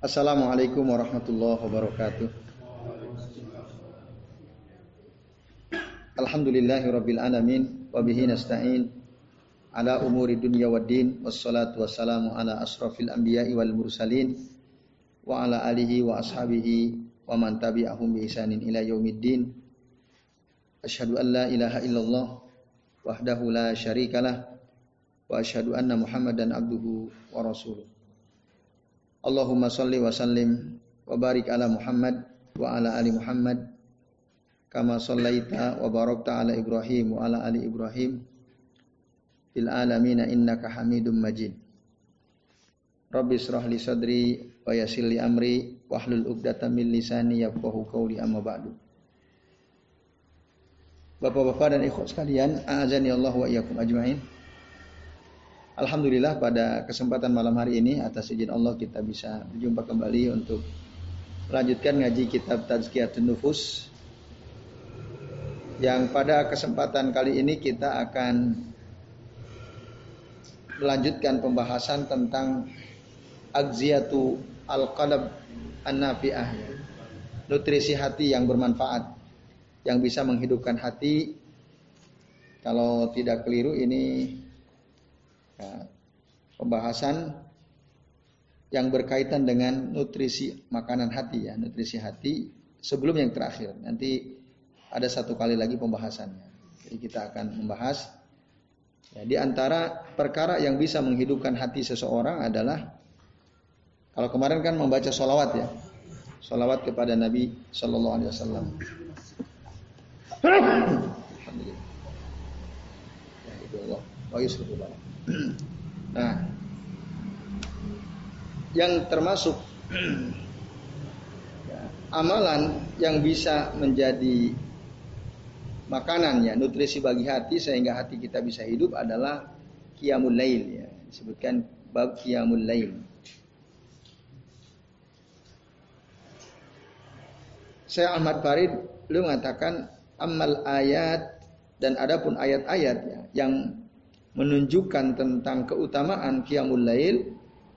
Assalamualaikum warahmatullahi wabarakatuh. Alhamdulillahi rabbil alamin wa bihi nasta'in ala umuri dunya waddin wassalatu wassalamu ala asrafil anbiya'i wal mursalin wa ala alihi wa ashabihi wa man tabi'ahum bi ihsanin ila yaumiddin. Asyhadu an la ilaha illallah wahdahu la syarikalah wa asyhadu anna Muhammadan abduhu wa rasuluh. Allahumma salli wa sallim wa barik ala Muhammad wa ala ali Muhammad kama sallaita wa barakta ala Ibrahim wa ala ali Ibrahim fil alamin innaka Hamidum Majid. Rabbi israh li sadri wa yassir li amri wahlul 'uqdatam min lisani yafqahu qawli amma ba'du. Bapak-bapak dan ikhwan sekalian, a'azani Allah wa iyyakum ajmain. Alhamdulillah pada kesempatan malam hari ini atas izin Allah kita bisa berjumpa kembali untuk melanjutkan ngaji kitab Tazkiyatun Nufus. Yang pada kesempatan kali ini kita akan melanjutkan pembahasan tentang Agziyatu Al-Qalab An-Nafi'ah nutrisi hati yang bermanfaat yang bisa menghidupkan hati. Kalau tidak keliru ini Ya, pembahasan yang berkaitan dengan nutrisi makanan hati ya, nutrisi hati sebelum yang terakhir. Nanti ada satu kali lagi pembahasannya. Jadi kita akan membahas ya, di antara perkara yang bisa menghidupkan hati seseorang adalah kalau kemarin kan membaca sholawat ya, sholawat kepada Nabi Shallallahu Alaihi Wasallam. Alhamdulillah. Ya, itu Nah, yang termasuk ya, amalan yang bisa menjadi makanan ya, nutrisi bagi hati sehingga hati kita bisa hidup adalah qiyamul lail ya. Disebutkan bab qiyamul lail. Saya Ahmad Farid lu mengatakan amal ayat dan adapun ayat-ayat ya, yang menunjukkan tentang keutamaan Qiyamul Lail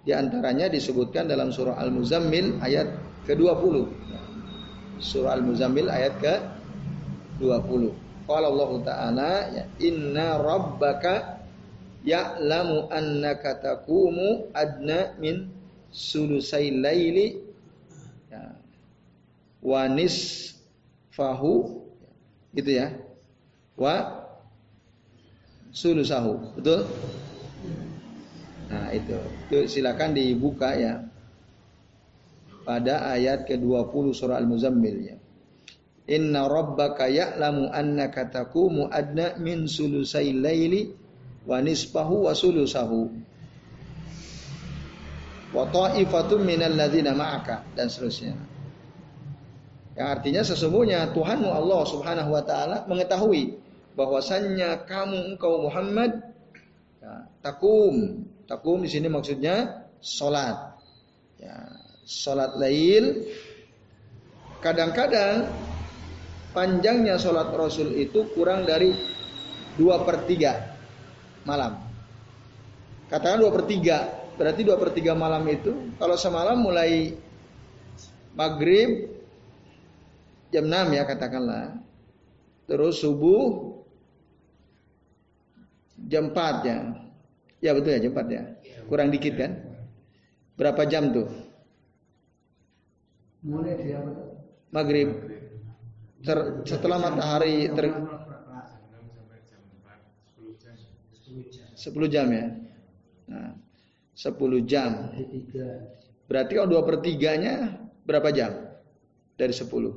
di antaranya disebutkan dalam surah Al-Muzammil ayat ke-20. Surah Al-Muzammil ayat ke-20. Qala Allah Ta'ala ya inna rabbaka ya'lamu annaka taqumu adna min sulusai laili ya, wa nisfahu gitu ya wa sulusahu. Betul? Nah, itu. Itu silakan dibuka ya. Pada ayat ke-20 surah Al-Muzammil ya. Inna rabbaka ya'lamu annaka taqumu adna min sulusai laili wa nisfahu wa sulusahu. Wa ta'ifatun minal ladzina ma'aka dan seterusnya. Yang artinya sesungguhnya Tuhanmu Allah Subhanahu wa taala mengetahui bahwasannya kamu engkau Muhammad ya, takum. Takum di sini maksudnya solat ya, solat lail. Kadang-kadang panjangnya solat Rasul itu kurang dari dua per tiga malam. Katakan dua per tiga berarti dua per tiga malam itu kalau semalam mulai maghrib jam 6 ya katakanlah terus subuh jam 4 ya. Ya betul ya jam 4 ya. Kurang dikit kan? Berapa jam tuh? Mulai dari apa? Maghrib. Ter, setelah matahari ter 10 jam ya. Nah, 10 jam. Berarti kalau 2 per 3 nya berapa jam? Dari 10. 2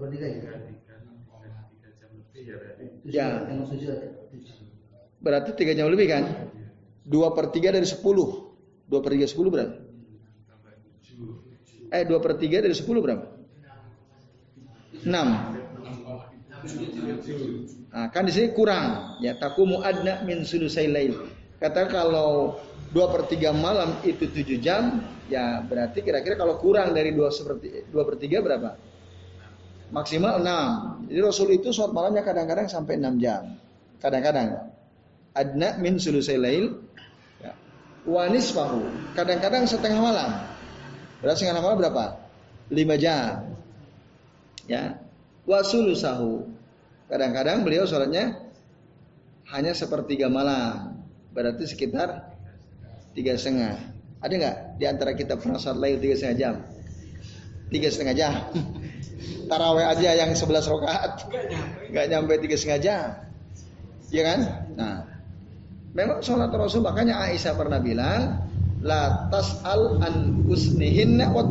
per 3 ya? Ya. Berarti tiga jam lebih kan? Dua per tiga dari sepuluh. Dua per tiga sepuluh berapa? Eh dua per tiga dari sepuluh berapa? Enam. Nah, kan di sini kurang. Ya takumu adna min sulusai lail. Kata kalau dua per tiga malam itu tujuh jam, ya berarti kira-kira kalau kurang dari dua seperti dua per tiga berapa? Maksimal 6. Jadi Rasul itu sholat malamnya kadang-kadang sampai 6 jam. Kadang-kadang. adna min sulusai lail. Ya. wanis fahu kadang-kadang setengah malam. Berarti setengah malam? Berapa? Lima jam. Ya. Wasulusahu kadang-kadang beliau sholatnya hanya sepertiga malam. Berarti sekitar tiga setengah. Ada nggak di antara kita pernah sholat lail tiga setengah jam tiga setengah jam taraweh aja yang sebelas rakaat nggak nyampe tiga setengah jam ya kan nah Memang sholat Rasul makanya Aisyah pernah bilang la tas'al an usnihinna wa.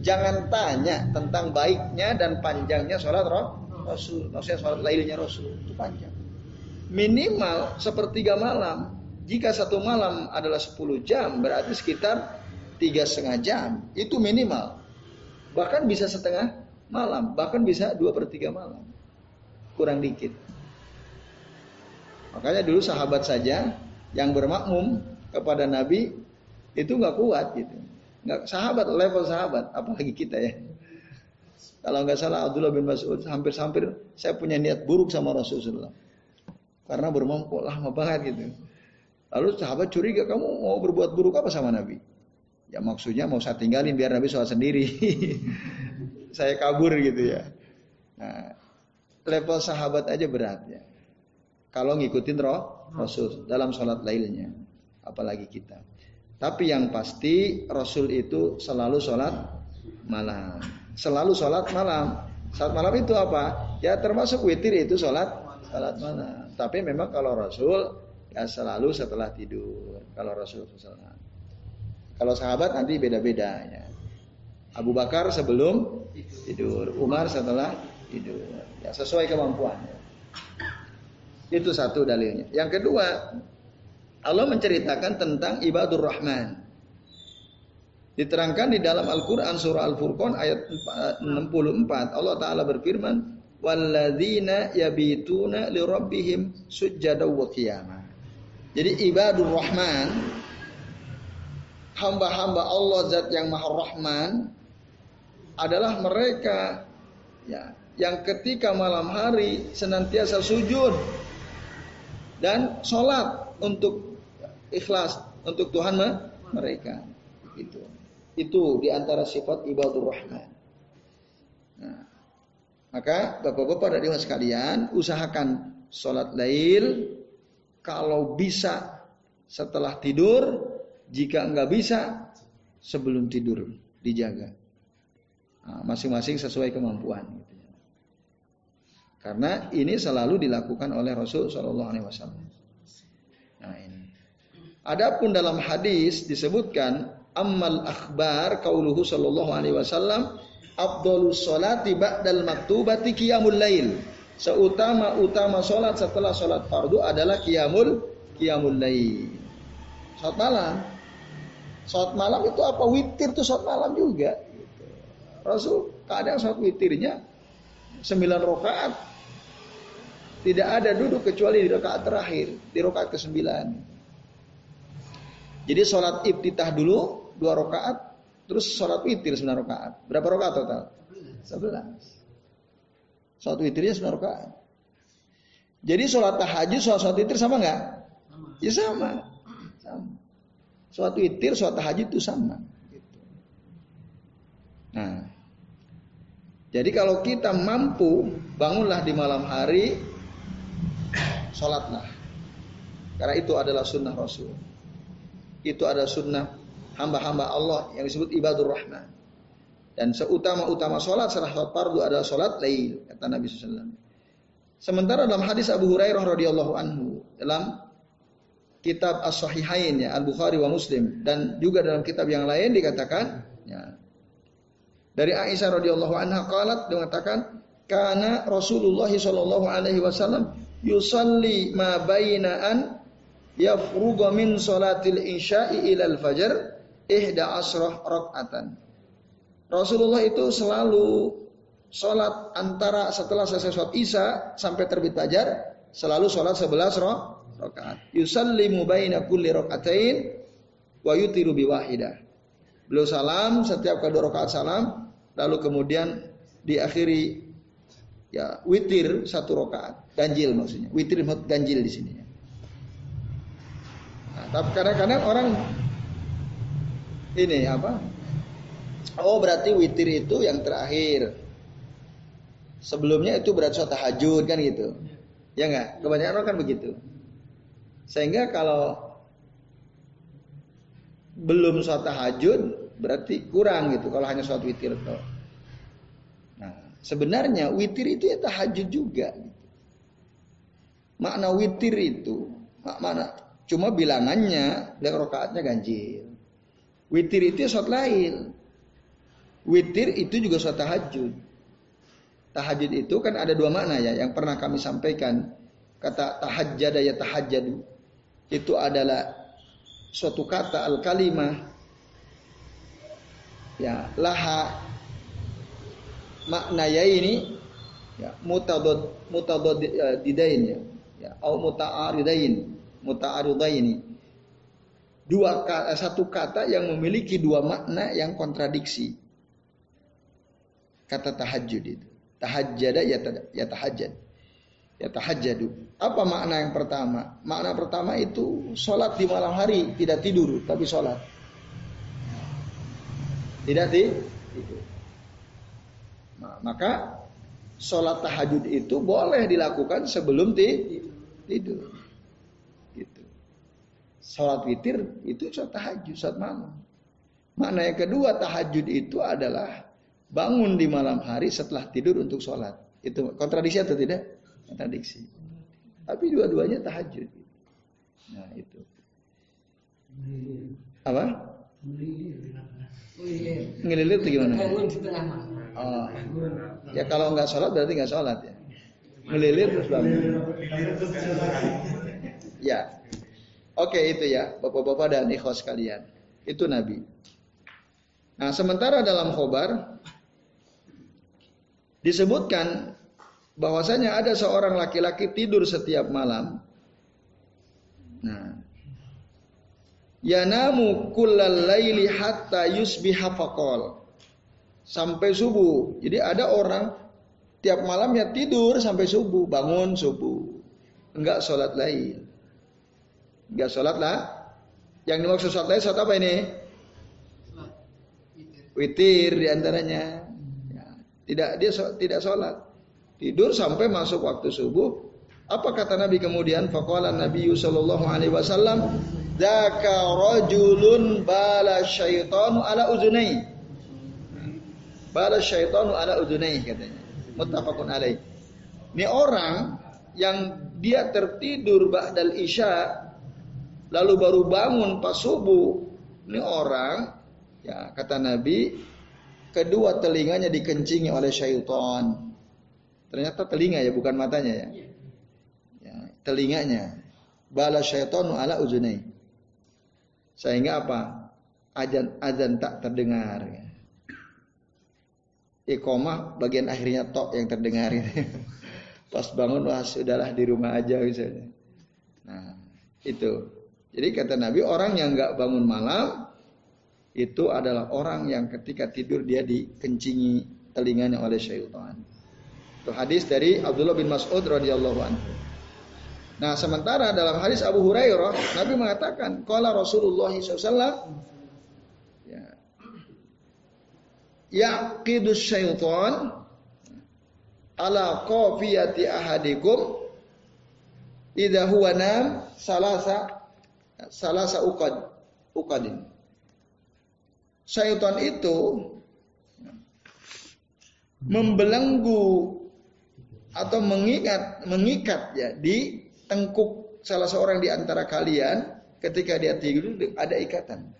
Jangan tanya tentang baiknya dan panjangnya sholat Rasul. Maksudnya sholat lailnya Rasul itu panjang. Minimal sepertiga malam. Jika satu malam adalah 10 jam berarti sekitar tiga setengah jam. Itu minimal. Bahkan bisa setengah malam. Bahkan bisa dua per tiga malam. Kurang dikit. Makanya dulu sahabat saja yang bermakmum kepada Nabi itu nggak kuat gitu. Nggak sahabat level sahabat, apalagi kita ya. Kalau nggak salah Abdullah bin Mas'ud hampir-hampir saya punya niat buruk sama Rasulullah. Karena bermampu lama banget gitu. Lalu sahabat curiga kamu mau berbuat buruk apa sama Nabi? Ya maksudnya mau saya tinggalin biar Nabi sholat sendiri. saya kabur gitu ya. Nah, level sahabat aja berat ya. Kalau ngikutin roh Rasul dalam sholat lailnya, apalagi kita. Tapi yang pasti Rasul itu selalu sholat malam, selalu sholat malam. Sholat malam itu apa? Ya termasuk witir itu sholat sholat malam. Tapi memang kalau Rasul ya selalu setelah tidur. Kalau Rasul sholat. Kalau sahabat nanti beda-beda ya. Abu Bakar sebelum tidur, Umar setelah tidur. Ya sesuai kemampuannya. Itu satu dalilnya. Yang kedua, Allah menceritakan tentang ibadur rahman. Diterangkan di dalam Al-Quran surah Al-Furqan ayat 64. Allah Ta'ala berfirman, Walladzina yabituna li sujjada wa qiyamah. Jadi ibadur rahman, hamba-hamba Allah zat yang maha rahman, adalah mereka ya, yang ketika malam hari senantiasa sujud dan sholat untuk ikhlas untuk Tuhan mereka. Itu itu di antara sifat ibadur rahman. Nah, maka bapak-bapak dan ibu sekalian usahakan sholat lail kalau bisa setelah tidur jika enggak bisa sebelum tidur dijaga nah, masing-masing nah, sesuai kemampuan gitu. Karena ini selalu dilakukan oleh Rasul Shallallahu Alaihi Wasallam. Nah ini. Adapun dalam hadis disebutkan amal akhbar kauluhu Shallallahu Alaihi Wasallam Abdulus salati ba'dal maktubati qiyamul lail. Seutama-utama solat setelah solat fardu adalah qiyamul qiyamul lail. Salat malam. Salat malam itu apa? Witir itu salat malam juga. Rasul kadang salat witirnya sembilan rakaat tidak ada duduk kecuali di rakaat terakhir, di rakaat ke-9. Jadi sholat iftitah dulu dua rakaat, terus sholat witir sembilan rakaat. Berapa rakaat total? Sebelas. Sholat witirnya sembilan rakaat. Jadi sholat tahajud, sholat, sholat witir sama nggak? Ya sama. sama. Sholat witir, sholat tahajud itu sama. Nah, jadi kalau kita mampu bangunlah di malam hari sholatlah. Karena itu adalah sunnah Rasul. Itu adalah sunnah hamba-hamba Allah yang disebut ibadur rahman. Dan seutama-utama sholat setelah sholat fardu adalah sholat lail, kata Nabi SAW. Sementara dalam hadis Abu Hurairah radhiyallahu anhu dalam kitab As-Sahihain ya Al-Bukhari wa Muslim dan juga dalam kitab yang lain dikatakan ya, dari Aisyah radhiyallahu anha qalat mengatakan karena Rasulullah sallallahu alaihi wasallam yusalli ma bainaan yafruga min salatil isya'i ilal fajar ihda asrah rak'atan. Rasulullah itu selalu sholat antara setelah selesai sholat isya sampai terbit fajar selalu sholat sebelas rakaat. Yusallimu baina kulli rakaatain wa yutiru biwahidah. Beliau salam setiap kedua rakaat salam lalu kemudian diakhiri ya witir satu rakaat ganjil maksudnya witir ganjil di sini tapi kadang-kadang orang ini apa? Oh berarti witir itu yang terakhir. Sebelumnya itu berarti sholat tahajud kan gitu. Ya enggak? Kebanyakan orang kan begitu. Sehingga kalau belum sholat tahajud berarti kurang gitu kalau hanya sholat witir tuh. Nah, sebenarnya witir itu ya tahajud juga. Gitu. Makna witir itu, makna cuma bilangannya dan rokaatnya ganjil. Witir itu ya sholat lain. Witir itu juga sholat tahajud. Tahajud itu kan ada dua makna ya yang pernah kami sampaikan. Kata tahajjad ya tahajjadu. Itu adalah suatu kata al-kalimah ya laha makna ya ini ya mutadad mutadad didain ya ya au muta'aridain muta'aridaini dua satu kata yang memiliki dua makna yang kontradiksi kata tahajud itu. Tahajjada ya ya tahajjud. Ya tahajjadu. Apa makna yang pertama? Makna pertama itu sholat di malam hari, tidak tidur tapi sholat. Tidak tidur. Nah, maka sholat tahajud itu boleh dilakukan sebelum tidur. Gitu. Sholat witir itu sholat tahajud, sholat malam. Makna yang kedua tahajud itu adalah bangun di malam hari setelah tidur untuk sholat. Itu kontradiksi atau tidak? Kontradiksi. Tapi dua-duanya tahajud. Nah itu. Apa? Ngelilir itu gimana? Oh. Ya kalau nggak sholat berarti nggak sholat ya. Ngelilir terus bangun. Ya. Oke itu ya, bapak-bapak dan ikhwas kalian. Itu Nabi. Nah sementara dalam khobar disebutkan bahwasanya ada seorang laki-laki tidur setiap malam. Nah, yanamu kullal laili hatta yusbiha faqal. Sampai subuh. Jadi ada orang tiap malamnya tidur sampai subuh, bangun subuh. Enggak sholat lain. Enggak sholat lah. Yang dimaksud sholat lain sholat apa ini? Witir di antaranya. Tidak dia tidak sholat. Tidur sampai masuk waktu subuh. Apa kata Nabi kemudian? Faqala Nabi sallallahu alaihi wasallam, "Dzaka rajulun bala syaitanu ala uzunai." Bala syaitanu ala uzunai katanya. Muttafaqun alaih. Ini orang yang dia tertidur ba'dal isya lalu baru bangun pas subuh. Ini orang ya kata Nabi Kedua telinganya dikencingi oleh syaitan. Ternyata telinga ya bukan matanya ya. ya telinganya. Bala syaitanu ala uzunai. Sehingga apa? Azan azan tak terdengar. Iqomah bagian akhirnya tok yang terdengar. Pas bangun wah sudahlah di rumah aja misalnya. Nah, itu. Jadi kata Nabi orang yang nggak bangun malam itu adalah orang yang ketika tidur dia dikencingi telinganya oleh syaitan. Itu hadis dari Abdullah bin Mas'ud radhiyallahu anhu. Nah, sementara dalam hadis Abu Hurairah, Nabi mengatakan, "Qala Rasulullah SAW ya. Yaqidus syaitan ala qafiyati ahadikum idza huwa nam salasa salasa uqad uqadin." syaitan itu membelenggu atau mengikat mengikat ya di tengkuk salah seorang di antara kalian ketika dia tidur ada ikatan.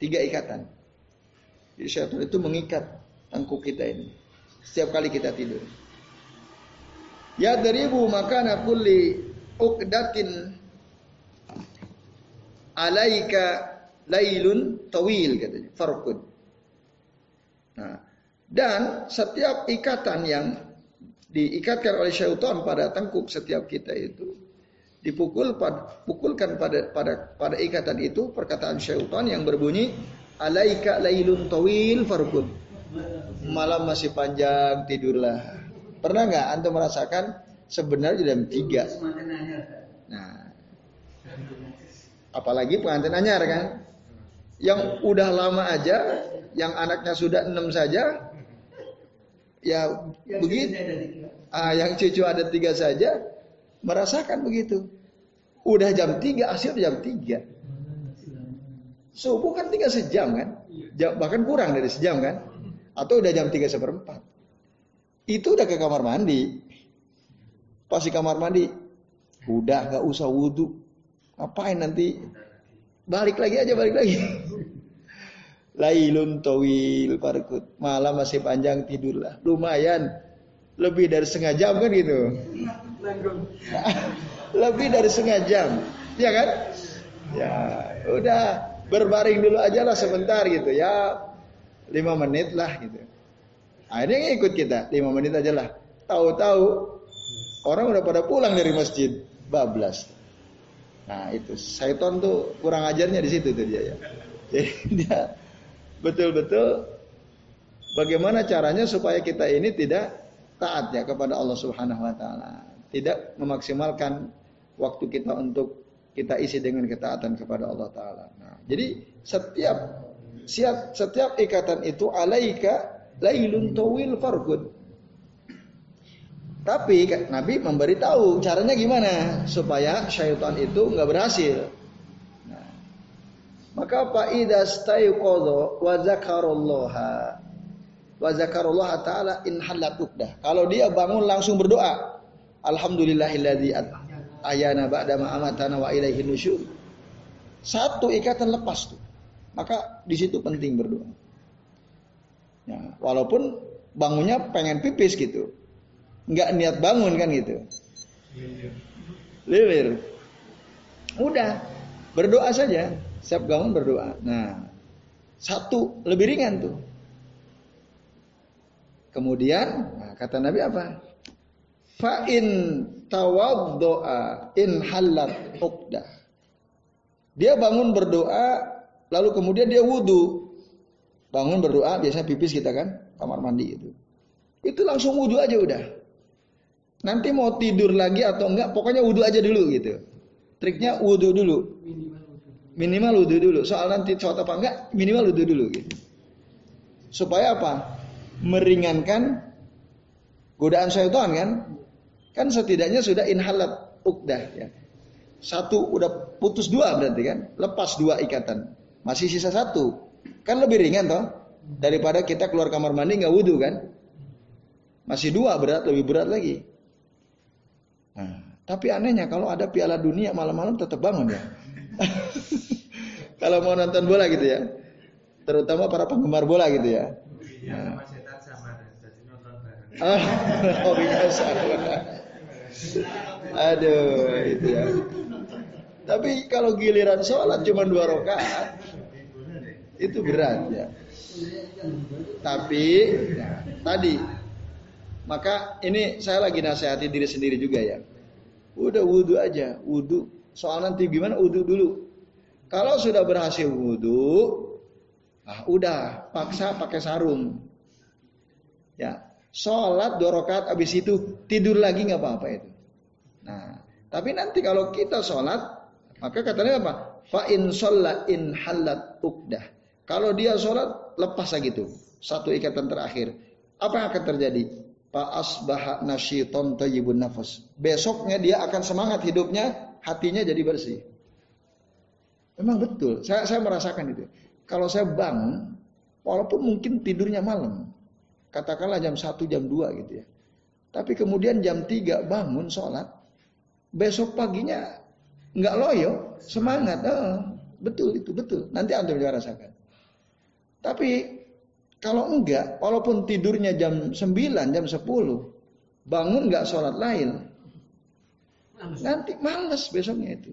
Tiga ikatan. Jadi syaitan itu mengikat tengkuk kita ini. Setiap kali kita tidur. Ya daribu maka kulli ukdatin alaika lailun tawil katanya. Farqud. Nah, dan setiap ikatan yang diikatkan oleh syaitan pada tengkuk setiap kita itu dipukul pad, pukulkan pada pada pada ikatan itu perkataan syaitan yang berbunyi alaika lailun tawil farqud. Malam masih panjang tidurlah. Pernah nggak antum merasakan sebenarnya jam tiga? Nah, Apalagi pengantin anyar kan. Yang udah lama aja, yang anaknya sudah enam saja, ya yang begitu. Ah, yang cucu ada tiga saja, merasakan begitu. Udah jam tiga, asyik jam tiga. Subuh kan tinggal sejam kan? Jam, bahkan kurang dari sejam kan? Atau udah jam tiga seperempat. Itu udah ke kamar mandi. Pas di kamar mandi, udah gak usah wudhu. Ngapain nanti? Balik lagi aja, balik lagi. Lailun tawil parkut. Malam masih panjang tidurlah. Lumayan. Lebih dari setengah jam kan gitu. Lebih dari setengah jam. Ya kan? Ya, udah berbaring dulu aja lah sebentar gitu ya. Lima menit lah gitu. Akhirnya ikut kita, lima menit aja lah. Tahu-tahu orang udah pada pulang dari masjid, bablas. Nah itu, Saiton tuh kurang ajarnya di situ tuh dia ya. Jadi dia betul-betul bagaimana caranya supaya kita ini tidak taat ya kepada Allah Subhanahu wa taala. Tidak memaksimalkan waktu kita untuk kita isi dengan ketaatan kepada Allah taala. Nah, jadi setiap setiap setiap ikatan itu alaika lailun tawil fargud. Tapi Nabi memberitahu caranya gimana supaya syaitan itu nggak berhasil. Maka faida stayqadha wa zakarallaha wa zakarullah taala in halat Kalau dia bangun langsung berdoa. Alhamdulillahilladzi ayana ba'da ma amatana wa ilaihi nusyur. Satu ikatan lepas tuh. Maka di situ penting berdoa. Ya, walaupun bangunnya pengen pipis gitu nggak niat bangun kan gitu. Lilir. Udah, berdoa saja. Siap bangun berdoa. Nah, satu lebih ringan tuh. Kemudian, nah, kata Nabi apa? Fa'in tawaddoa in halat uqdah. Dia bangun berdoa, lalu kemudian dia wudhu. Bangun berdoa, biasanya pipis kita kan, kamar mandi itu. Itu langsung wudhu aja udah. Nanti mau tidur lagi atau enggak, pokoknya wudhu aja dulu gitu. Triknya wudhu dulu. Wudhu dulu. Soal nanti sholat apa enggak, minimal wudhu dulu gitu. Supaya apa? Meringankan godaan syaitan kan? Kan setidaknya sudah inhalat ukdah ya. Satu udah putus dua berarti kan? Lepas dua ikatan. Masih sisa satu. Kan lebih ringan toh? Daripada kita keluar kamar mandi nggak wudhu kan? Masih dua berat, lebih berat lagi. Nah, tapi anehnya kalau ada piala dunia malam-malam tetap bangun ya. kalau mau nonton bola gitu ya. Terutama para penggemar bola gitu ya. Nah. Oh, oh biasa. Aduh, itu ya. Tapi kalau giliran sholat cuma dua rakaat, itu berat ya. Tapi ya, tadi maka ini saya lagi nasihati diri sendiri juga ya. Udah wudhu aja, wudhu. Soal nanti gimana wudhu dulu. Kalau sudah berhasil wudhu, ah udah paksa pakai sarung. Ya, sholat dua rakaat abis itu tidur lagi nggak apa-apa itu. Nah, tapi nanti kalau kita sholat, maka katanya apa? Fa in in halat ukdah. Kalau dia sholat lepas lagi tuh satu ikatan terakhir. Apa yang akan terjadi? Fa'asbaha nasyiton tayyibun nafas. Besoknya dia akan semangat hidupnya, hatinya jadi bersih. Memang betul, saya, saya merasakan itu. Kalau saya bangun, walaupun mungkin tidurnya malam, katakanlah jam 1, jam 2 gitu ya. Tapi kemudian jam 3 bangun sholat, besok paginya nggak loyo, semangat. Oh, betul itu, betul. Nanti Anda juga rasakan. Tapi kalau enggak, walaupun tidurnya jam 9, jam 10, bangun enggak sholat lain. Nanti males besoknya itu.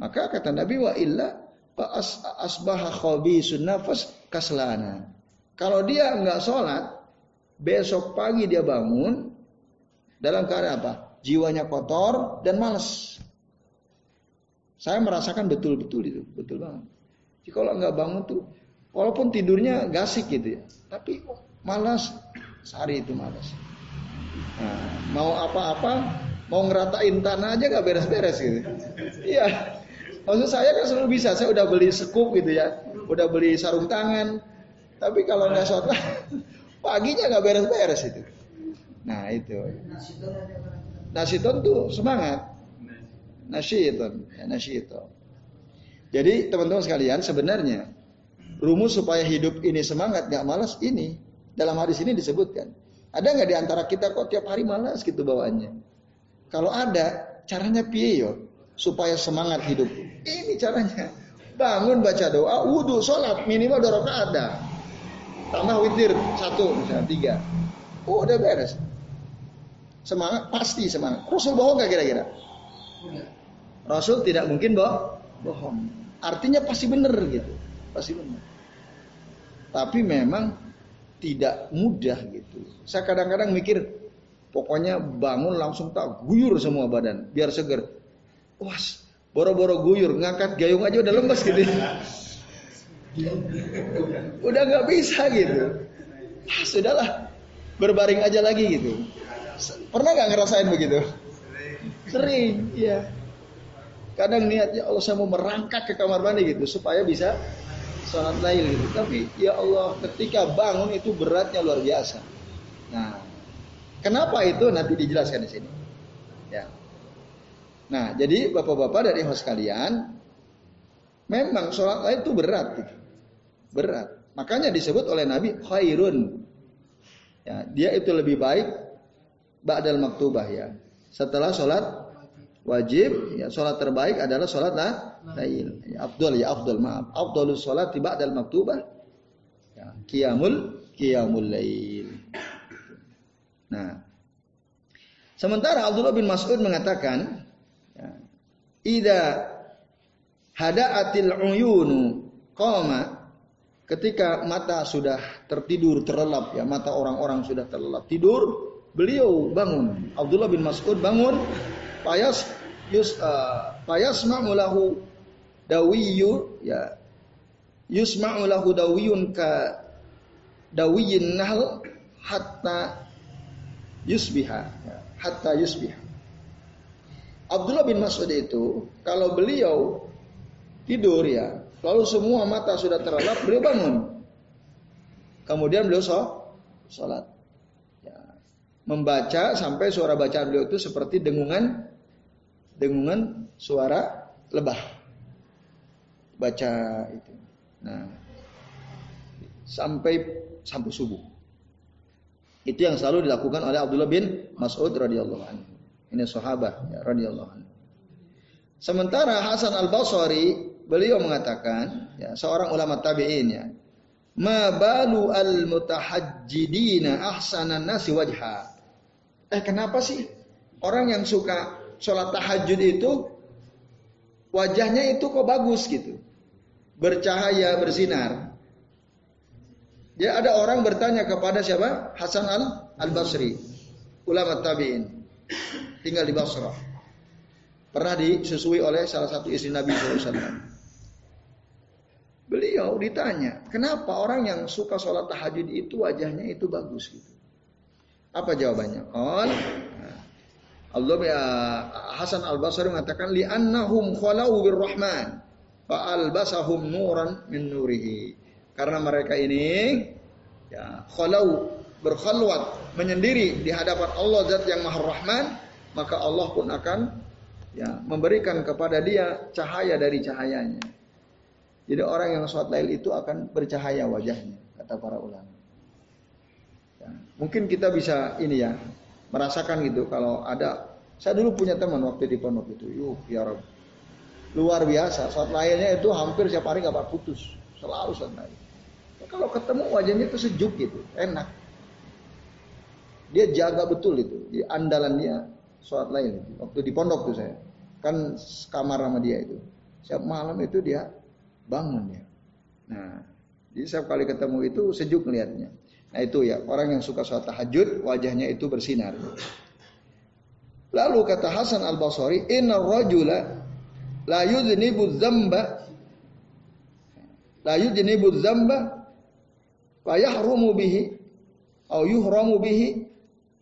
Maka kata Nabi wa illa as asbaha khabisun nafas kaslana. Kalau dia enggak sholat, besok pagi dia bangun dalam keadaan apa? Jiwanya kotor dan males. Saya merasakan betul-betul itu, betul banget. Jadi kalau enggak bangun tuh Walaupun tidurnya gasik gitu ya. Tapi malas. Sehari itu malas. Nah, mau apa-apa, mau ngeratain tanah aja gak beres-beres gitu. Iya. Maksud saya kan selalu bisa. Saya udah beli sekup gitu ya, udah beli sarung tangan. Tapi kalau nggak sholat paginya nggak beres-beres itu. Nah itu. Nasiton tuh semangat. Nasiton, ya, nasiton. Jadi teman-teman sekalian sebenarnya rumus supaya hidup ini semangat nggak malas ini dalam hadis ini disebutkan. Ada nggak di antara kita kok tiap hari malas gitu bawaannya? Kalau ada, caranya piye yo supaya semangat hidup. Ini caranya. Bangun baca doa, wudhu, sholat minimal dua rakaat ada. Tambah witir satu misalnya tiga. Oh udah beres. Semangat pasti semangat. Rasul bohong gak kira-kira? Rasul tidak mungkin boh bohong. Artinya pasti benar gitu. Pasti benar. Tapi memang tidak mudah gitu. Saya kadang-kadang mikir, pokoknya bangun langsung tak guyur semua badan, biar seger. Was, boro-boro guyur, ngangkat gayung aja udah lemes gitu. udah nggak bisa gitu. Ah, sudahlah, berbaring aja lagi gitu. Pernah nggak ngerasain begitu? Sering, iya. Kadang niatnya Allah saya mau merangkak ke kamar mandi gitu supaya bisa sholat lail gitu. Tapi ya Allah ketika bangun itu beratnya luar biasa. Nah, kenapa itu nanti dijelaskan di sini. Ya. Nah, jadi bapak-bapak dari host kalian, memang sholat lain itu berat, gitu. berat. Makanya disebut oleh Nabi khairun. Ya, dia itu lebih baik ba'dal maktubah ya. Setelah sholat wajib, ya sholat terbaik adalah sholat lah, lail. Ya, Abdul ya Abdul maaf. Abdulus sholat ba'dal maktubah. Ya, qiyamul qiyamul lail. Nah, sementara Abdullah bin Mas'ud mengatakan Ida hadaatil uyunu qama ketika mata sudah tertidur terlelap ya mata orang-orang sudah terlelap tidur beliau bangun. Abdullah bin Mas'ud bangun payas yus uh, payas ma'ulahu dawiyu ya yusma'u lahu dawiyun ka dawiyin nahl hatta yusbiha ya, hatta yusbiha Abdullah bin Mas'ud itu kalau beliau tidur ya, lalu semua mata sudah terlelap, beliau bangun. Kemudian beliau sholat. Ya. Membaca sampai suara bacaan beliau itu seperti dengungan dengungan suara lebah. Baca itu. Nah, sampai sampai subuh. Itu yang selalu dilakukan oleh Abdullah bin Mas'ud radhiyallahu anhu. Ini sahabat ya, radhiyallahu anhu. Sementara Hasan Al Basri beliau mengatakan, ya, seorang ulama tabi'in ya, ma balu al mutahajjidina ahsanan nasi wajha. Eh kenapa sih orang yang suka sholat tahajud itu wajahnya itu kok bagus gitu, bercahaya bersinar. Ya ada orang bertanya kepada siapa? Hasan al Al Basri, ulama tabi'in tinggal di Basrah. Pernah disusui oleh salah satu istri Nabi SAW. Beliau ditanya, kenapa orang yang suka sholat tahajud itu wajahnya itu bagus gitu? Apa jawabannya? Qal Allah ya Hasan Al Basri mengatakan li annahum khalau birrahman fa albasahum nuran min nurihi. Karena mereka ini ya khalau berkhalwat menyendiri di hadapan Allah zat yang Maha Rahman maka Allah pun akan ya memberikan kepada dia cahaya dari cahayanya. Jadi orang yang sholat lail itu akan bercahaya wajahnya, kata para ulama. Ya, mungkin kita bisa ini ya merasakan gitu kalau ada. Saya dulu punya teman waktu di pondok itu, yuk ya Rob. Luar biasa, sholat lailnya itu hampir setiap hari nggak putus, selalu sholat lail. Kalau ketemu wajahnya itu sejuk gitu, enak. Dia jaga betul itu, di andalannya sholat lain waktu di pondok tuh saya. Kan kamar sama dia itu. Setiap malam itu dia bangun ya. Nah jadi setiap kali ketemu itu sejuk melihatnya nah itu ya orang yang suka sholat tahajud wajahnya itu bersinar. Lalu kata Hasan al Basri inna rajula la yudnibu dzamba la yudnibu dzamba fa yahrumu bihi au yuhramu bihi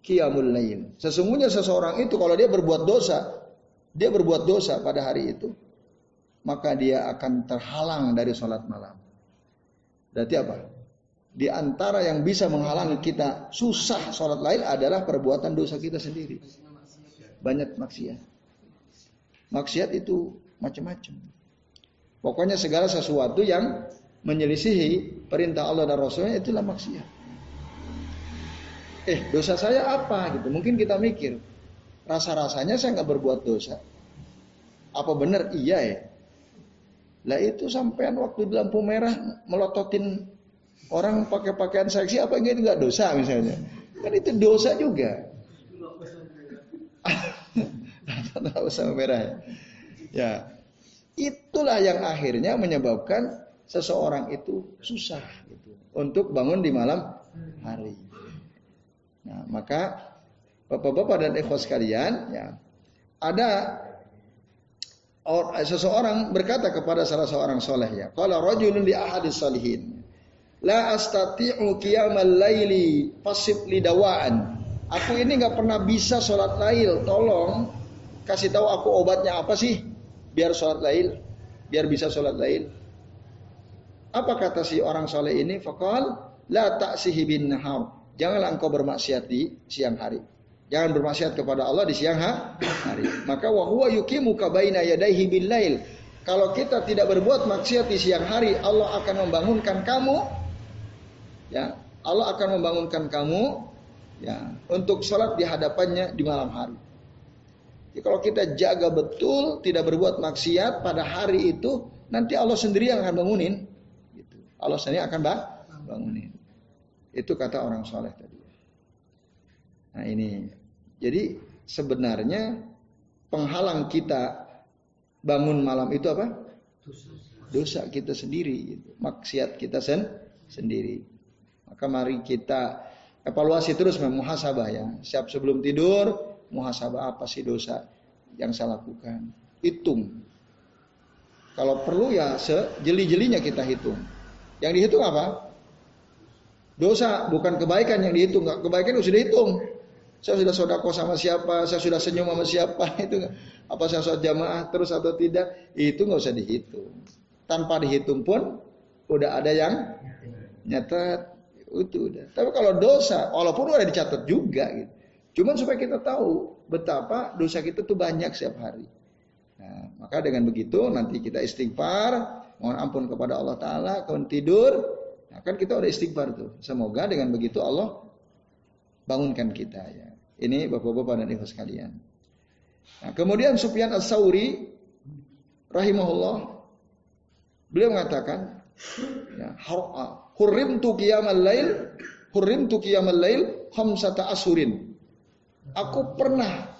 qiyamul lail. Sesungguhnya seseorang itu kalau dia berbuat dosa, dia berbuat dosa pada hari itu. maka dia akan terhalang dari sholat malam. Berarti apa? Di antara yang bisa menghalangi kita susah sholat lain adalah perbuatan dosa kita sendiri. Banyak maksiat. Maksiat itu macam-macam. Pokoknya segala sesuatu yang menyelisihi perintah Allah dan Rasulnya itulah maksiat. Eh dosa saya apa gitu? Mungkin kita mikir rasa-rasanya saya nggak berbuat dosa. Apa benar? Iya ya. Lah itu sampean waktu di lampu merah melototin orang pakai pakaian seksi apa itu nggak dosa misalnya? Kan itu dosa juga. Lampu merah ya. Ya, itulah yang akhirnya menyebabkan seseorang itu susah gitu untuk bangun di malam hari. Nah, maka Bapak-bapak dan ikhwas sekalian, ya, ada or, seseorang berkata kepada salah seorang soleh ya, kalau rojulun di ahadis salihin, la astati'u qiyamal laili fasib lidawaan. Aku ini nggak pernah bisa sholat lail, tolong kasih tahu aku obatnya apa sih biar sholat lail, biar bisa sholat lail. Apa kata si orang soleh ini? Fakal la taksihi bin nahar. Janganlah engkau bermaksiat di siang hari. Jangan bermaksiat kepada Allah di siang hari. Maka wa huwa yuqimu baina yadayhi bil lail. Kalau kita tidak berbuat maksiat di siang hari, Allah akan membangunkan kamu ya, Allah akan membangunkan kamu ya untuk sholat di hadapannya di malam hari. Jadi kalau kita jaga betul, tidak berbuat maksiat pada hari itu, nanti Allah sendiri yang akan bangunin. Allah sendiri akan bangunin. Itu kata orang soleh tadi. Nah ini jadi sebenarnya penghalang kita bangun malam itu apa? Dosa kita sendiri, gitu. maksiat kita sen sendiri. Maka mari kita evaluasi terus muhasabah ya. Siap sebelum tidur, muhasabah apa sih dosa yang saya lakukan? Hitung. Kalau perlu ya sejeli-jelinya kita hitung. Yang dihitung apa? Dosa bukan kebaikan yang dihitung. Kebaikan sudah dihitung. Saya sudah sodako sama siapa, saya sudah senyum sama siapa, itu apa saya sholat jamaah terus atau tidak, itu nggak usah dihitung. Tanpa dihitung pun udah ada yang nyatet, itu udah. Tapi kalau dosa, walaupun udah dicatat juga gitu. Cuman supaya kita tahu betapa dosa kita tuh banyak setiap hari. Nah, maka dengan begitu nanti kita istighfar, mohon ampun kepada Allah Ta'ala, kawan tidur, nah kan kita udah istighfar tuh. Semoga dengan begitu Allah bangunkan kita ya. Ini bapak-bapak dan ibu sekalian. Nah, kemudian Sufyan As-Sauri rahimahullah beliau mengatakan ya, hurrim tu qiyamal lail hurrim tu qiyamal lail khamsata asurin. Aku pernah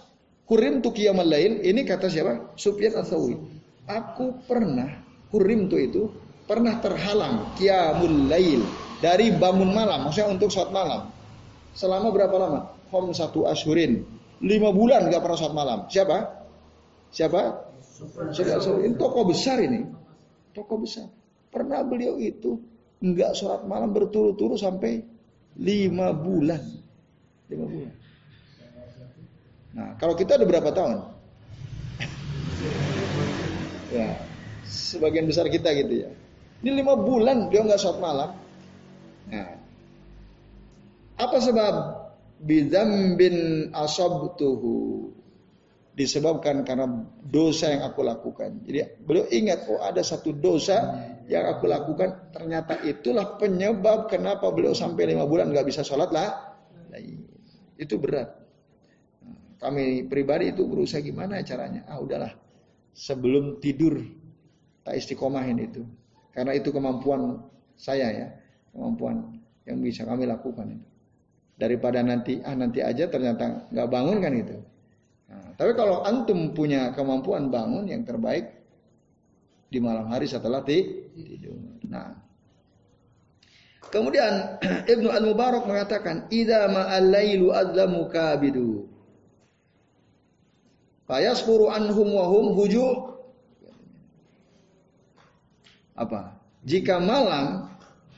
hurrim tu qiyamal lail ini kata siapa? Sufyan As-Sauri. Aku pernah hurrim tu itu pernah terhalang qiyamul lail dari bangun malam maksudnya untuk saat malam. Selama berapa lama? hom satu ashurin. Lima bulan nggak pernah sholat malam. Siapa? Siapa? Ini toko besar ini. Toko besar. Pernah beliau itu nggak sholat malam berturut-turut sampai lima bulan. Lima bulan. Nah, kalau kita ada berapa tahun? ya, sebagian besar kita gitu ya. Ini lima bulan dia nggak sholat malam. Nah, apa sebab? bidzambin asabtuhu disebabkan karena dosa yang aku lakukan. Jadi beliau ingat oh ada satu dosa yang aku lakukan ternyata itulah penyebab kenapa beliau sampai lima bulan nggak bisa sholat lah. Itu berat. Kami pribadi itu berusaha gimana caranya? Ah udahlah sebelum tidur tak istiqomahin itu. Karena itu kemampuan saya ya, kemampuan yang bisa kami lakukan itu daripada nanti ah nanti aja ternyata nggak bangun kan itu. Nah, tapi kalau antum punya kemampuan bangun yang terbaik di malam hari setelah tidur. Nah, kemudian Ibnu Al Mubarak mengatakan, "Idza ma'al-lailu adlamu kabidu." Fayaspuru anhum wa hum huju. Apa? Jika malam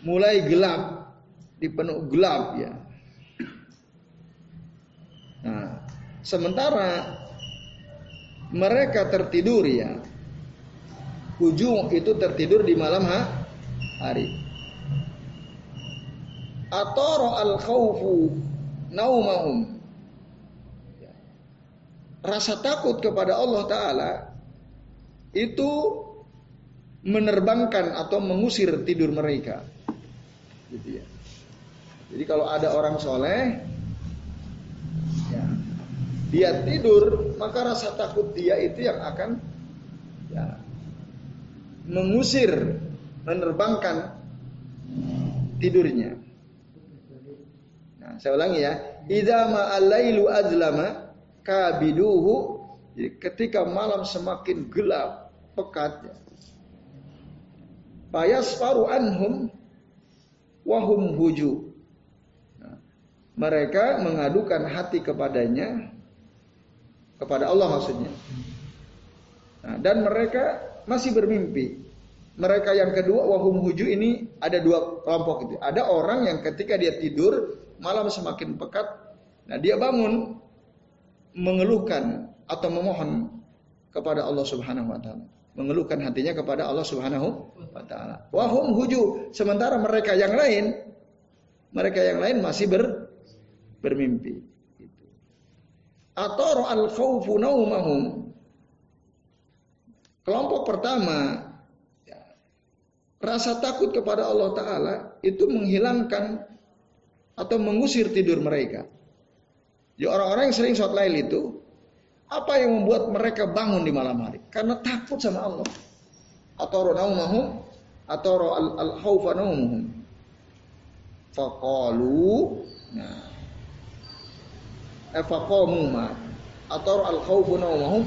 mulai gelap, dipenuh gelap ya, Sementara mereka tertidur ya. Huju itu tertidur di malam hari. Atoro al khawfu naumahum. Rasa takut kepada Allah Ta'ala itu menerbangkan atau mengusir tidur mereka. Gitu ya. Jadi kalau ada orang soleh, ya, dia tidur, maka rasa takut dia itu yang akan ya, mengusir, menerbangkan tidurnya. Nah, saya ulangi ya. Idza ma'alailu azlama kabiduhu. Jadi ketika malam semakin gelap, pekat ya. Fayasfaru anhum wahum huju. Nah, mereka mengadukan hati kepadanya kepada Allah maksudnya. Nah, dan mereka masih bermimpi. Mereka yang kedua wahum huju ini ada dua kelompok itu. Ada orang yang ketika dia tidur malam semakin pekat, nah dia bangun mengeluhkan atau memohon kepada Allah Subhanahu wa taala. Mengeluhkan hatinya kepada Allah Subhanahu wa taala. Wahum huju, sementara mereka yang lain mereka yang lain masih ber, bermimpi. Gitu. Al khawfu naumahum. Kelompok pertama ya, rasa takut kepada Allah Taala itu menghilangkan atau mengusir tidur mereka. Jadi orang-orang yang sering sholat lail itu apa yang membuat mereka bangun di malam hari? Karena takut sama Allah. Atau naumahum atau al khaufa naumuhum. Faqalu nah faqamu ma atau al khaufu naumahum.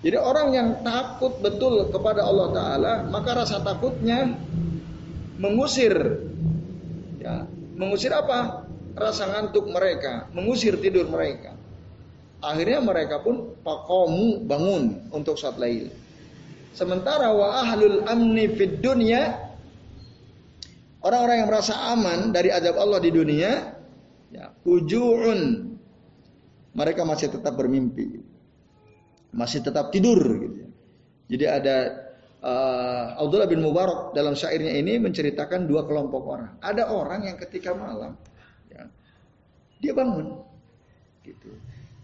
Jadi orang yang takut betul kepada Allah Ta'ala Maka rasa takutnya Mengusir Ya, mengusir apa? Rasa ngantuk mereka, mengusir tidur mereka. Akhirnya mereka pun pakomu bangun untuk saat lail. Sementara wa ahlul amni fid dunya orang-orang yang merasa aman dari azab Allah di dunia ya hujuun mereka masih tetap bermimpi. Masih tetap tidur gitu. Jadi ada uh, Abdullah bin Mubarak dalam syairnya ini menceritakan dua kelompok orang. Ada orang yang ketika malam ya, dia bangun, gitu.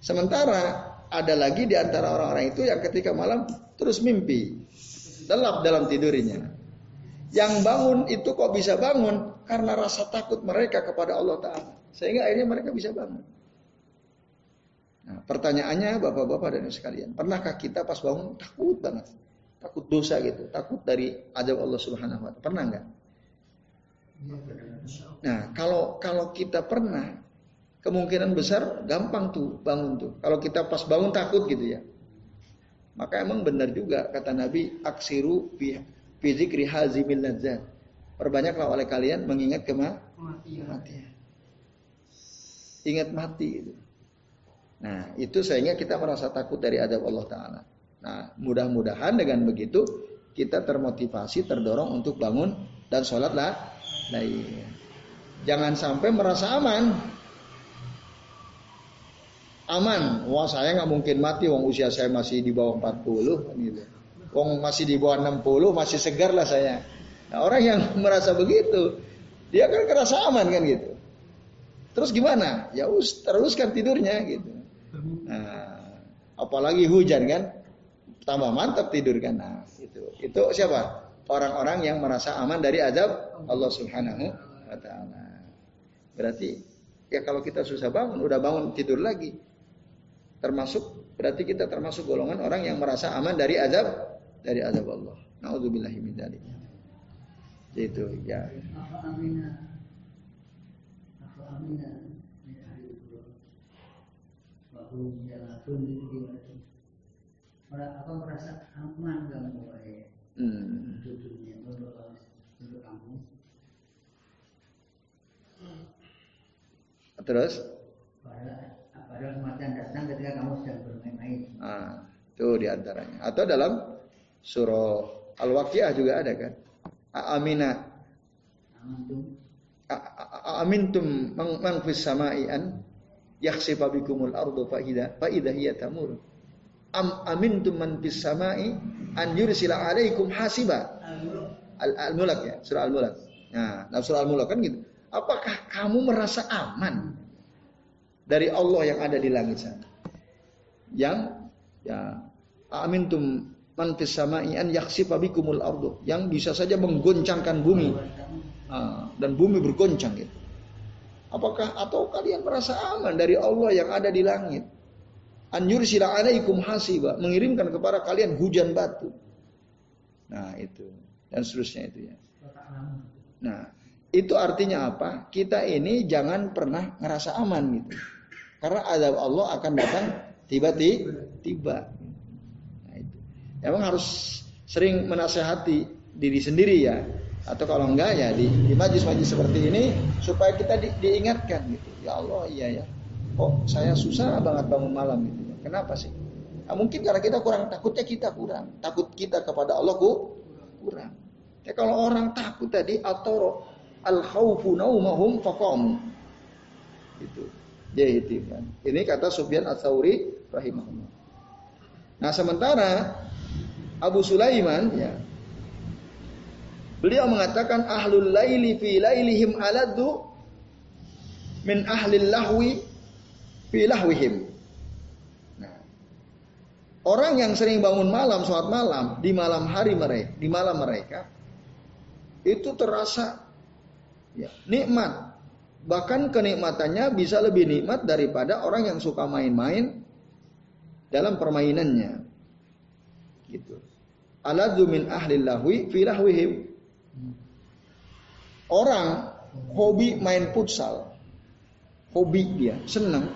Sementara ada lagi di antara orang-orang itu yang ketika malam terus mimpi, lelap dalam tidurnya. Yang bangun itu kok bisa bangun karena rasa takut mereka kepada Allah Taala, sehingga akhirnya mereka bisa bangun. Nah, pertanyaannya bapak-bapak dan sekalian, pernahkah kita pas bangun takut banget? takut dosa gitu, takut dari azab Allah Subhanahu wa taala. Pernah nggak? Nah, kalau kalau kita pernah, kemungkinan besar gampang tuh bangun tuh. Kalau kita pas bangun takut gitu ya. Maka emang benar juga kata Nabi, aksiru fi zikri hazimil ladzat. Perbanyaklah oleh kalian mengingat kematian. Ingat mati itu. Nah, itu sehingga kita merasa takut dari adab Allah Ta'ala. Nah, mudah-mudahan dengan begitu kita termotivasi, terdorong untuk bangun dan sholatlah. Nah, jangan sampai merasa aman. Aman, wah saya nggak mungkin mati, wong usia saya masih di bawah 40, gitu. Wong masih di bawah 60, masih segar lah saya. Nah, orang yang merasa begitu, dia kan kerasa aman kan gitu. Terus gimana? Ya us, teruskan tidurnya gitu. Nah, apalagi hujan kan, tambah mantap tidur kan. Nah, itu. Itu siapa? Orang-orang yang merasa aman dari azab Allah Subhanahu wa taala. Berarti ya kalau kita susah bangun, udah bangun tidur lagi. Termasuk berarti kita termasuk golongan orang yang merasa aman dari azab dari azab Allah. Nauzubillahi min dzalik. Itu ya. apa merasa aman gak mulai hmm. kamu terus padahal kematian datang ketika kamu sedang bermain-main. Ah itu di antaranya atau dalam surah al-waqiah juga ada kan? Amina amintum man fis samai an yakhsifa bikumul ardu fa idha fa idha hiya tamur. Am amintum man fis samai an yursila alaikum hasiba. Al-Mulk ya, surah Al-Mulk. Nah, dalam surah Al-Mulk kan gitu. Apakah kamu merasa aman dari Allah yang ada di langit sana? Yang ya amintum man fis samai an yakhsifa bikumul ardu yang bisa saja menggoncangkan bumi. Dan bumi bergoncang gitu. Apakah atau kalian merasa aman dari Allah yang ada di langit? An yursila alaikum hasiba, mengirimkan kepada kalian hujan batu. Nah, itu dan seterusnya itu ya. Nah, itu artinya apa? Kita ini jangan pernah ngerasa aman gitu. Karena azab Allah akan datang tiba-tiba. Nah. Emang harus sering menasehati diri sendiri ya. Atau kalau enggak ya di, di majlis-majlis seperti ini supaya kita di, diingatkan gitu. Ya Allah, iya ya. Oh, saya susah banget bangun malam gitu. Kenapa sih? Nah, mungkin karena kita kurang takutnya kita kurang. Takut kita kepada Allah ku kurang. Ya kalau orang takut tadi atau al khaufu naumahum faqam. Itu. Itu kan. Ini kata Sufyan Ats-Tsauri rahimahullah. Nah, sementara Abu Sulaiman ya Beliau mengatakan ahlul laili fi lailihim aladdu min ahlil lahwi fi lahwihim. Nah, orang yang sering bangun malam, sholat malam di malam hari mereka, di malam mereka itu terasa ya, nikmat. Bahkan kenikmatannya bisa lebih nikmat daripada orang yang suka main-main dalam permainannya. Gitu. Aladzu min ahli lahwi fi lahwihim. Orang hobi main futsal. Hobi dia, senang.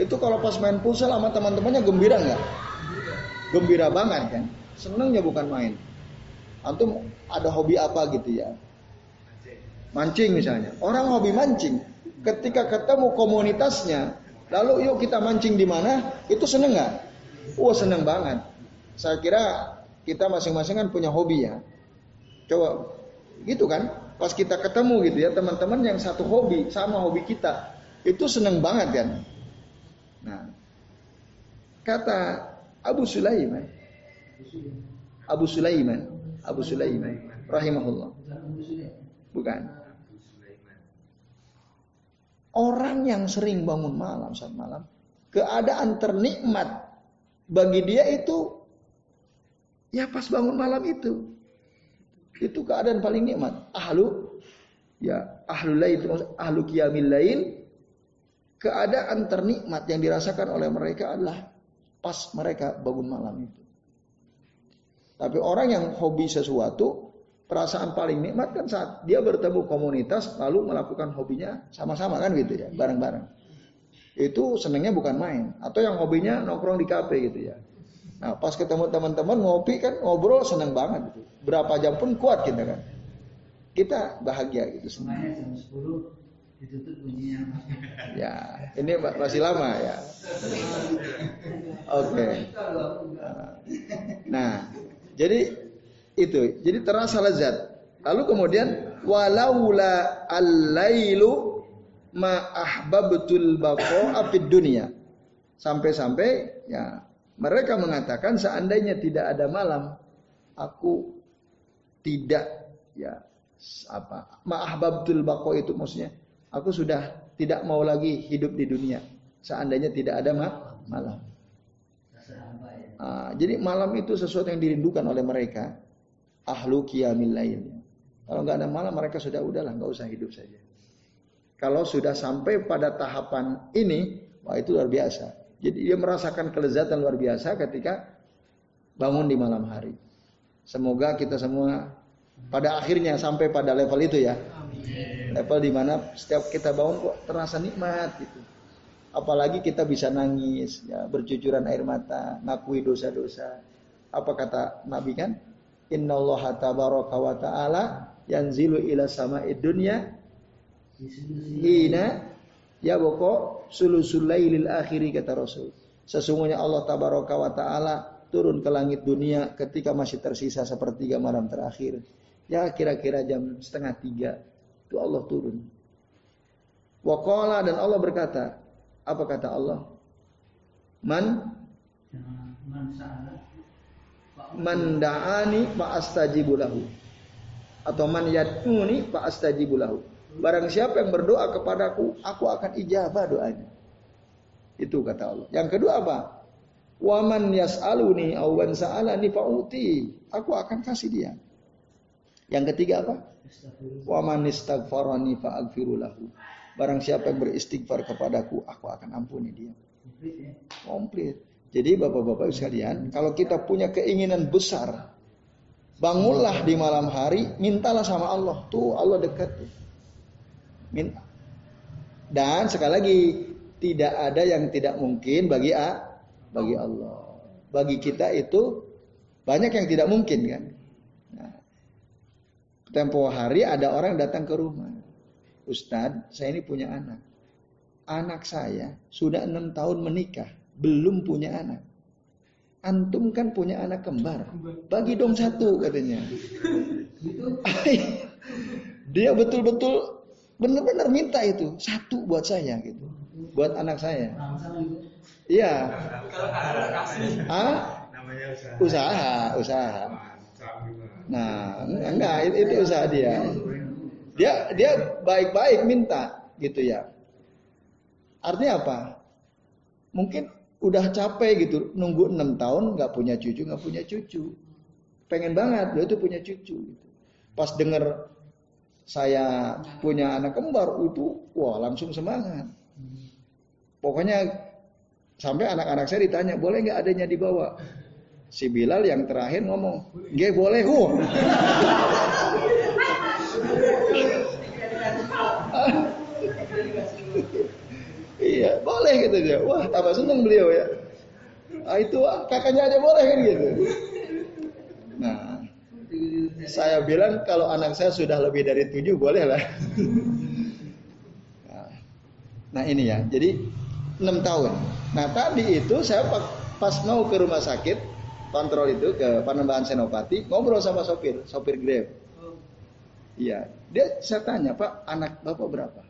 Itu kalau pas main futsal sama teman-temannya gembira nggak? Gembira banget kan? Senangnya bukan main. Antum ada hobi apa gitu ya? Mancing misalnya. Orang hobi mancing. Ketika ketemu komunitasnya, lalu yuk kita mancing di mana? Itu seneng nggak? Wah seneng banget. Saya kira kita masing-masing kan punya hobi ya. Coba gitu kan? Pas kita ketemu gitu ya teman-teman yang satu hobi sama hobi kita, itu seneng banget kan? Nah, kata Abu Sulaiman, Abu Sulaiman, Abu Sulaiman, rahimahullah. Bukan. Orang yang sering bangun malam saat malam, keadaan ternikmat bagi dia itu ya pas bangun malam itu. Itu keadaan paling nikmat. Ahlu ya ahlu lain ahlu qiyamil lain keadaan ternikmat yang dirasakan oleh mereka adalah pas mereka bangun malam itu. Tapi orang yang hobi sesuatu perasaan paling nikmat kan saat dia bertemu komunitas lalu melakukan hobinya sama-sama kan gitu ya bareng-bareng. Itu senengnya bukan main atau yang hobinya nongkrong di kafe gitu ya. Nah pas ketemu teman-teman ngopi kan ngobrol seneng banget gitu. Berapa jam pun kuat kita kan. Kita bahagia gitu semua. Ya ini masih lama ya. Oke. Okay. nah jadi itu. Jadi terasa lezat. Lalu kemudian walaula al-lailu ma ahbabtul baqa'a fid dunya. Sampai-sampai ya mereka mengatakan seandainya tidak ada malam aku tidak ya apa ma ahbabtul baqa itu maksudnya aku sudah tidak mau lagi hidup di dunia seandainya tidak ada ma malam. Ah, jadi malam itu sesuatu yang dirindukan oleh mereka ahlu qiyamil lain. Kalau nggak ada malam mereka sudah udahlah nggak usah hidup saja. Kalau sudah sampai pada tahapan ini, wah itu luar biasa. Jadi dia merasakan kelezatan luar biasa ketika bangun di malam hari. Semoga kita semua pada akhirnya sampai pada level itu ya. Level di mana setiap kita bangun kok terasa nikmat gitu. Apalagi kita bisa nangis, ya, bercucuran air mata, ngakui dosa-dosa. Apa kata Nabi kan? Inna Allah tabaraka wa ta'ala yanzilu ila sama'id dunya hina ya boko sulusul lailil akhiri kata Rasul. Sesungguhnya Allah tabaraka wa ta'ala turun ke langit dunia ketika masih tersisa sepertiga malam terakhir. Ya kira-kira jam setengah tiga itu Allah turun. Wakola dan Allah berkata, apa kata Allah? Man Man sa'ala. Man da'ani fa astajibu lahu. Atau man yad'uni fa astajibu lahu. Barang siapa yang berdoa kepadaku, aku akan ijabah doanya. Itu kata Allah. Yang kedua apa? Waman yas'aluni aw wan sa'alani fa'uti. Aku akan kasih dia. Yang ketiga apa? Waman istaghfarani fa'aghfiru lahu. Barang siapa yang beristighfar kepadaku, aku akan ampuni dia. Komplit. Jadi bapak-bapak sekalian, kalau kita punya keinginan besar, bangunlah di malam hari, mintalah sama Allah. Tuh Allah dekat. Minta. Dan sekali lagi, tidak ada yang tidak mungkin bagi A, bagi Allah. Bagi kita itu banyak yang tidak mungkin kan. Nah, tempo hari ada orang datang ke rumah. Ustadz, saya ini punya anak. Anak saya sudah enam tahun menikah belum punya anak. Antum kan punya anak kembar. Bagi dong satu katanya. Dia betul-betul benar-benar minta itu satu buat saya gitu. Buat anak saya. Iya. Ah? Usaha, usaha. Nah, enggak itu, itu usaha dia. Dia dia baik-baik minta gitu ya. Artinya apa? Mungkin udah capek gitu nunggu enam tahun nggak punya cucu nggak punya cucu. Pengen banget dia tuh punya cucu gitu. pas denger saya punya anak kembar itu wah langsung semangat. Pokoknya sampai anak-anak saya ditanya boleh nggak adanya dibawa? Si Bilal yang terakhir ngomong nggak boleh huh Iya, boleh gitu dia. Wah, tambah seneng beliau ya. Nah, itu kakaknya aja boleh kan gitu. Nah, saya bilang kalau anak saya sudah lebih dari tujuh boleh lah. Nah, nah ini ya, jadi enam tahun. Nah tadi itu saya pas mau ke rumah sakit kontrol itu ke Panembahan Senopati ngobrol sama sopir, sopir Grab. Iya, dia saya tanya Pak anak bapak berapa?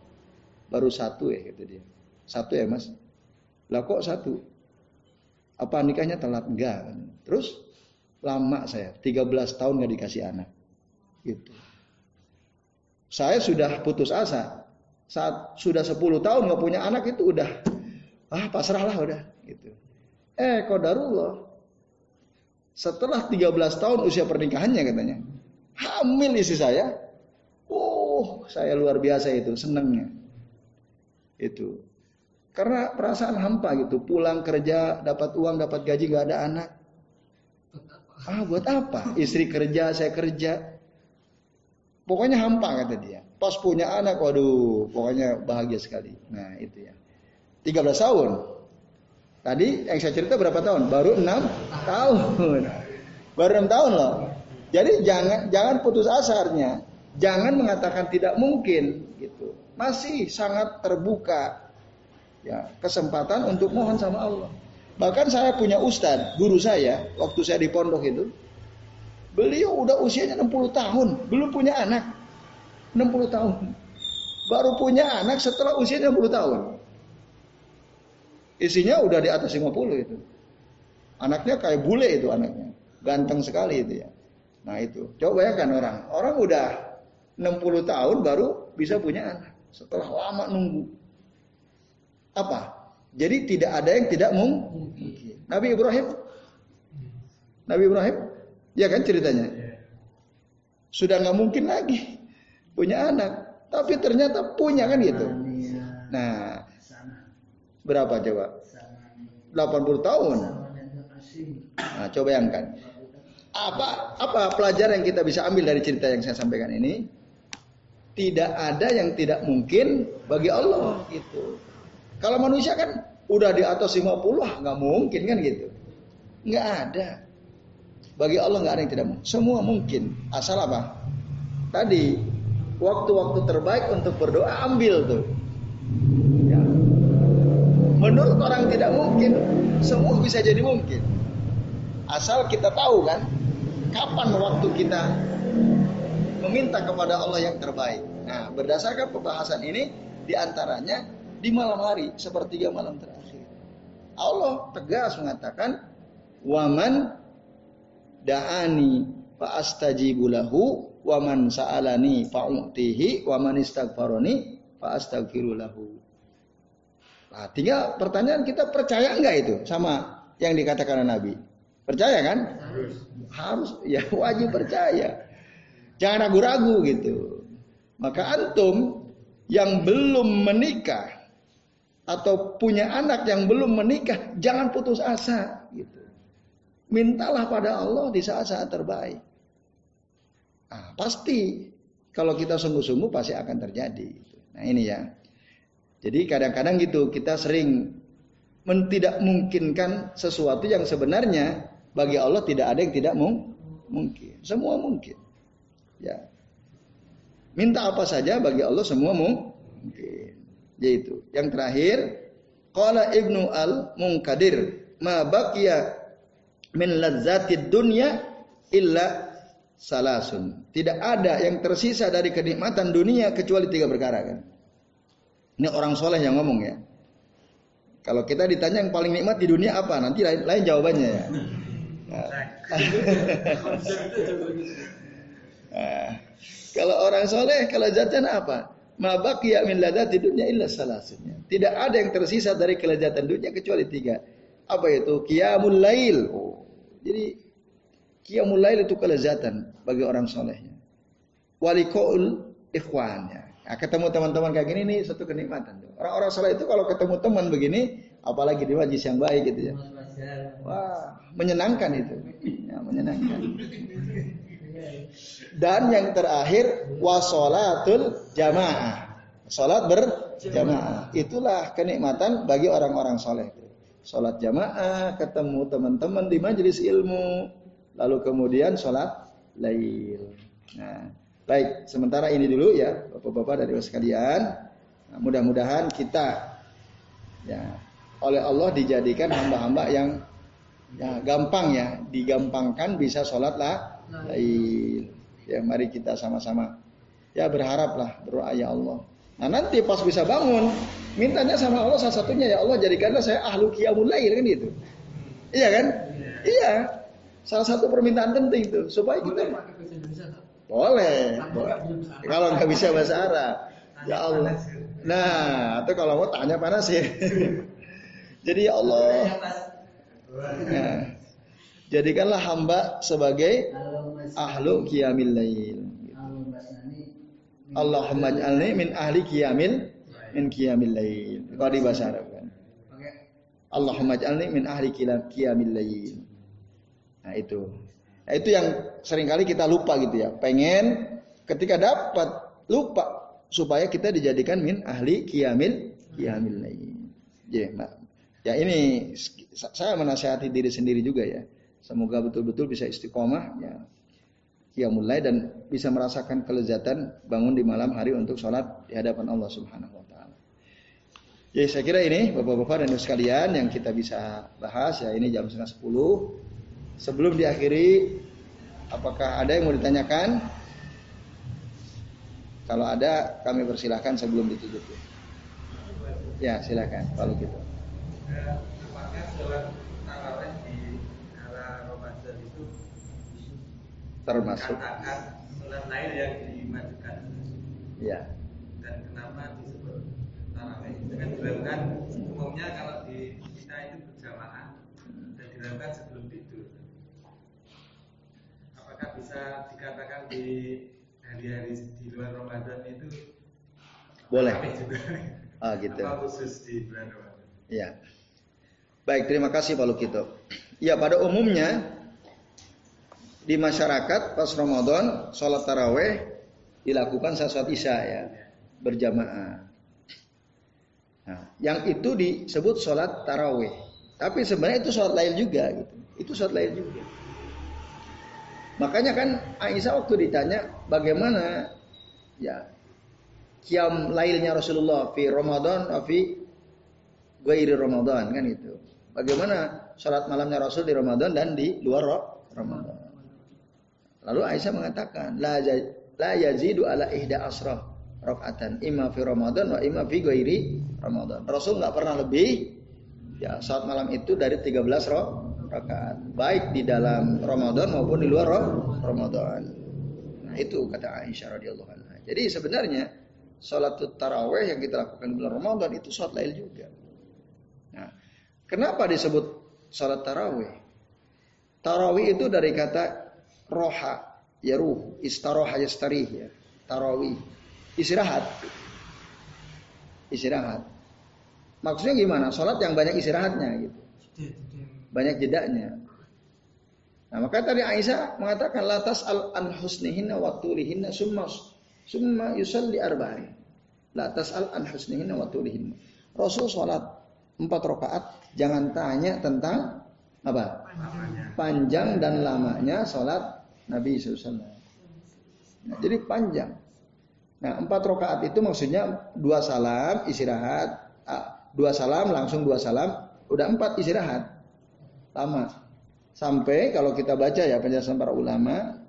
Baru satu ya gitu dia. Satu ya mas. Lah kok satu? Apa nikahnya telat? Enggak. Terus lama saya, 13 tahun nggak dikasih anak. Gitu. Saya sudah putus asa. Saat sudah 10 tahun nggak punya anak itu udah ah pasrah lah udah gitu. Eh kodarullah. Setelah 13 tahun usia pernikahannya katanya. Hamil istri saya. Oh, saya luar biasa itu senengnya. Itu. Karena perasaan hampa gitu, pulang kerja, dapat uang, dapat gaji, nggak ada anak. Ah, buat apa? Istri kerja, saya kerja. Pokoknya hampa kata dia. Pas punya anak, waduh, pokoknya bahagia sekali. Nah, itu ya. 13 tahun. Tadi yang saya cerita berapa tahun? Baru 6 tahun. Baru 6 tahun loh. Jadi jangan jangan putus asarnya. Jangan mengatakan tidak mungkin gitu. Masih sangat terbuka ya kesempatan untuk mohon sama Allah. Bahkan saya punya ustadz, guru saya, waktu saya di pondok itu, beliau udah usianya 60 tahun, belum punya anak. 60 tahun. Baru punya anak setelah usianya 60 tahun. Isinya udah di atas 50 itu. Anaknya kayak bule itu anaknya. Ganteng sekali itu ya. Nah itu. Coba bayangkan orang. Orang udah 60 tahun baru bisa punya anak. Setelah lama nunggu. Apa? Jadi tidak ada yang tidak mungkin. Nabi Ibrahim, Nabi Ibrahim, ya kan ceritanya. Sudah nggak mungkin lagi punya anak, tapi ternyata punya kan gitu. Nah, berapa coba? 80 tahun. Nah, coba bayangkan. Apa apa pelajaran yang kita bisa ambil dari cerita yang saya sampaikan ini? Tidak ada yang tidak mungkin bagi Allah gitu. Kalau manusia kan udah di atas 50 ah nggak mungkin kan gitu. Nggak ada. Bagi Allah nggak ada yang tidak mungkin. Semua mungkin. Asal apa? Tadi waktu-waktu terbaik untuk berdoa ambil tuh. Ya. Menurut orang tidak mungkin, semua bisa jadi mungkin. Asal kita tahu kan, kapan waktu kita meminta kepada Allah yang terbaik. Nah, berdasarkan pembahasan ini, di antaranya di malam hari sepertiga malam terakhir. Allah tegas mengatakan waman da'ani fa astajibu lahu waman sa'alani fa'utihi waman istaghfarani fa astaghfiru lahu. Nah, tinggal pertanyaan kita percaya enggak itu sama yang dikatakan Nabi? Percaya kan? Harus. Harus ya wajib percaya. Jangan ragu-ragu gitu. Maka antum yang belum menikah atau punya anak yang belum menikah, jangan putus asa gitu. Mintalah pada Allah di saat-saat terbaik. Nah, pasti kalau kita sungguh-sungguh pasti akan terjadi. Gitu. Nah ini ya. Jadi kadang-kadang gitu kita sering tidak memungkinkan sesuatu yang sebenarnya bagi Allah tidak ada yang tidak mungkin. Semua mungkin. Ya. Minta apa saja bagi Allah semua mungkin. Yaitu yang terakhir qala Ibnu Al-Munkadir ma baqiya min ladzatid dunya illa salasun. Tidak ada yang tersisa dari kenikmatan dunia kecuali tiga perkara kan. Ini orang soleh yang ngomong ya. Kalau kita ditanya yang paling nikmat di dunia apa? Nanti lain, lain jawabannya ya. Nah. nah. Kalau orang soleh, kalau jajan apa? Mabak ya min ladati dunia illa. Tidak ada yang tersisa dari kelezatan dunia kecuali tiga. Apa itu? Qiyamul lail. Oh. Jadi qiyamul lail itu kelezatan bagi orang solehnya. Walikoul ikhwannya. Nah, ketemu teman-teman kayak gini nih satu kenikmatan. Orang-orang soleh itu kalau ketemu teman begini, apalagi di majlis yang baik gitu ya. Wah, menyenangkan itu. Ya, menyenangkan. Dan yang terakhir wasolatul jamaah. Salat berjamaah. Itulah kenikmatan bagi orang-orang soleh. Salat jamaah, ketemu teman-teman di majelis ilmu, lalu kemudian salat lail. Nah, baik, sementara ini dulu ya, Bapak-bapak dari sekalian. Nah, mudah-mudahan kita ya oleh Allah dijadikan hamba-hamba yang ya gampang ya, digampangkan bisa sholat lah lail. Ya mari kita sama-sama ya berharaplah berdoa ya Allah. Nah nanti pas bisa bangun, mintanya sama Allah salah satunya ya Allah jadikanlah saya ahlu qiyamul lail kan gitu. Iya kan? Iya. Salah satu permintaan penting itu supaya kita boleh. boleh. Kalau nggak bisa bahasa Arab, ya Allah. Nah, atau kalau mau tanya panas ya. Jadi ya Allah. Nah, Jadikanlah hamba sebagai ahlu qiyamil lail. Allahumma ij'alni min ahli qiyamil min qiyamil lail. Kalau di bahasa Arab kan. Allahumma ij'alni min ahli qiyamil lail. Nah itu. Nah, itu yang sering kali kita lupa gitu ya. Pengen ketika dapat lupa supaya kita dijadikan min ahli qiyamil qiyamil lail. Ya, nah, ya ini saya menasihati diri sendiri juga ya Semoga betul-betul bisa istiqomah ya. Ya mulai dan bisa merasakan kelezatan bangun di malam hari untuk sholat di hadapan Allah Subhanahu wa taala. Ya saya kira ini Bapak-bapak dan Ibu sekalian yang kita bisa bahas ya ini jam setengah sepuluh. Sebelum diakhiri apakah ada yang mau ditanyakan? Kalau ada kami persilahkan sebelum ditutup. Ya silakan kalau gitu. Apakah termasuk katakan sholat lain yang dimajukan. Ya. Dan kenapa disebut tarawih? Dengan dilakukan umumnya kalau di kita itu berjamaah dan dilakukan sebelum tidur. Apakah bisa dikatakan di hari-hari di luar Ramadan itu boleh juga? Ah gitu. Apa khusus di bulan Ramadan? Ya. Baik, terima kasih Pak Lukito. Ya, pada umumnya di masyarakat pas Ramadan sholat taraweh dilakukan saat sholat isya ya berjamaah. Nah, yang itu disebut sholat taraweh. Tapi sebenarnya itu sholat lain juga gitu. Itu sholat lain juga. Makanya kan Aisyah waktu ditanya bagaimana ya kiam lailnya Rasulullah fi Ramadan fi ghairi Ramadan kan itu. Bagaimana sholat malamnya Rasul di Ramadan dan di luar Ramadan. Lalu Aisyah mengatakan, la, la yazidu ala ihda asrah rakaatan imma fi Ramadan wa imma fi ghairi Ramadan. Rasul nggak pernah lebih ya saat malam itu dari 13 roh rakaat, baik di dalam Ramadan maupun di luar Ramadan. Nah, itu kata Aisyah radhiyallahu anha. Jadi sebenarnya sholat taraweh yang kita lakukan di bulan Ramadan itu sholat lail juga. Nah, kenapa disebut sholat taraweh? Tarawih itu dari kata roha, ya ruh, istaroha yastarih ya. Tarawih, istirahat. Istirahat. Maksudnya gimana? Sholat yang banyak istirahatnya gitu. Banyak jedanya. Nah maka tadi Aisyah mengatakan latas al an husnihinna wa tulihinna summa summa yusalli arba'in. Latas al an husnihinna wa tulihinna. Rasul sholat empat rakaat jangan tanya tentang apa panjang dan lamanya sholat Nabi SAW. Nah, jadi panjang. Nah empat rakaat itu maksudnya dua salam istirahat, dua salam langsung dua salam, udah empat istirahat lama. Sampai kalau kita baca ya penjelasan para ulama,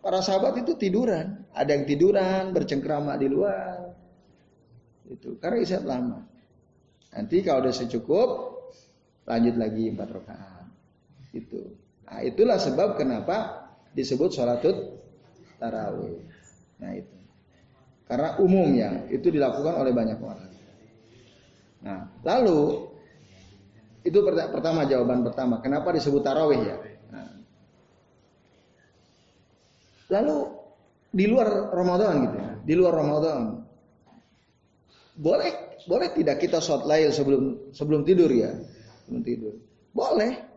para sahabat itu tiduran, ada yang tiduran bercengkrama di luar, itu karena istirahat lama. Nanti kalau udah secukup, lanjut lagi empat rakaat. Itu. Nah itulah sebab kenapa disebut sholatut tarawih. Nah itu. Karena umumnya itu dilakukan oleh banyak orang. Nah, lalu itu pertama jawaban pertama. Kenapa disebut tarawih ya? Nah. Lalu di luar Ramadan gitu ya, di luar Ramadan boleh boleh tidak kita sholat lail sebelum sebelum tidur ya? Sebelum tidur. Boleh.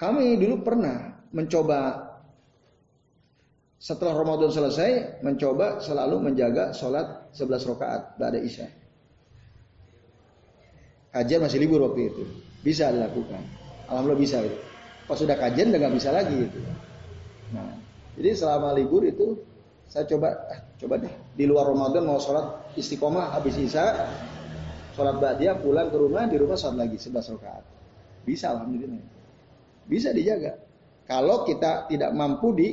Kami dulu pernah mencoba setelah Ramadan selesai mencoba selalu menjaga sholat 11 rakaat pada Isya. Kajian masih libur waktu itu. Bisa dilakukan. Alhamdulillah bisa itu. Pas sudah kajian udah nggak bisa lagi itu. Nah, jadi selama libur itu saya coba eh, coba deh di luar Ramadan mau sholat istiqomah habis Isya sholat ba'diyah pulang ke rumah di rumah sholat lagi 11 rakaat. Bisa alhamdulillah. Bisa dijaga. Kalau kita tidak mampu di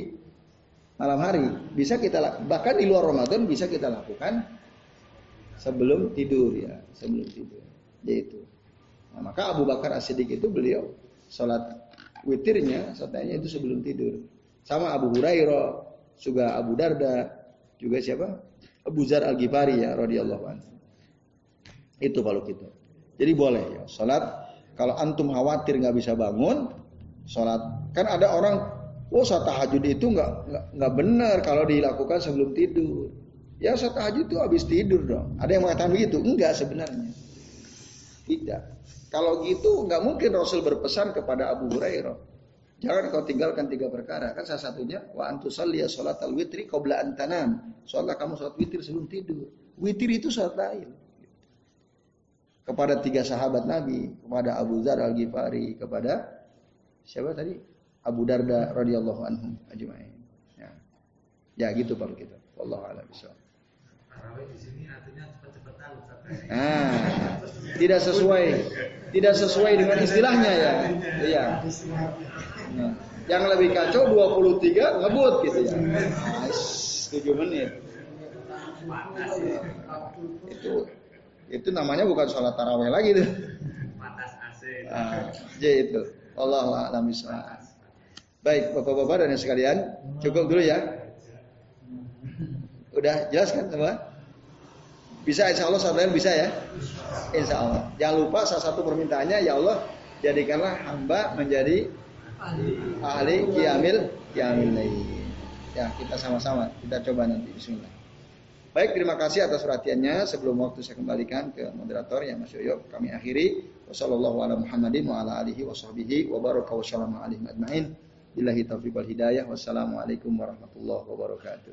malam hari. Bisa kita bahkan di luar Ramadan bisa kita lakukan sebelum tidur ya, sebelum tidur. Yaitu. Nah, maka Abu Bakar As-Siddiq itu beliau sholat witirnya, sholatnya itu sebelum tidur. Sama Abu Hurairah, juga Abu Darda, juga siapa? Abu Zar Al-Ghifari ya radhiyallahu anhu. Itu kalau kita. Jadi boleh ya, sholat kalau antum khawatir nggak bisa bangun, sholat. Kan ada orang Oh saat tahajud itu nggak nggak benar kalau dilakukan sebelum tidur. Ya saat tahajud itu habis tidur dong. Ada yang mengatakan begitu? Enggak sebenarnya. Tidak. Kalau gitu nggak mungkin Rasul berpesan kepada Abu Hurairah. Jangan kau tinggalkan tiga perkara. Kan salah satunya wa antusalliya sholat al witri qabla antanam. Sholat kamu sholat witir sebelum tidur. Witir itu sholat lain. Kepada tiga sahabat Nabi, kepada Abu Zar al Ghifari, kepada siapa tadi? Abu Darda radhiyallahu anhu ajmain. Ya. Ya gitu Pak kita. Wallahu a'lam bishawab. di sini artinya cepat-cepatan Nah, tidak sesuai tidak sesuai dengan istilahnya ya. Iya. Nah, yang lebih kacau 23 ngebut gitu ya. Nah, 7 menit. Itu itu namanya bukan sholat taraweh lagi tuh. Panas AC. Ah, itu. Allah a'lam. Baik, Bapak-bapak dan yang sekalian, cukup dulu ya. Udah jelas kan semua? Bisa insya Allah saudara bisa ya? Insya Allah. Jangan lupa salah satu permintaannya ya Allah jadikanlah hamba menjadi ahli kiamil kiamil Ya kita sama-sama kita coba nanti Bismillah. Baik terima kasih atas perhatiannya. Sebelum waktu saya kembalikan ke moderator yang Mas Yoyo kami akhiri. Wassalamualaikum warahmatullahi wabarakatuh. Billahi taufiq wal hidayah. Wassalamualaikum warahmatullahi wabarakatuh.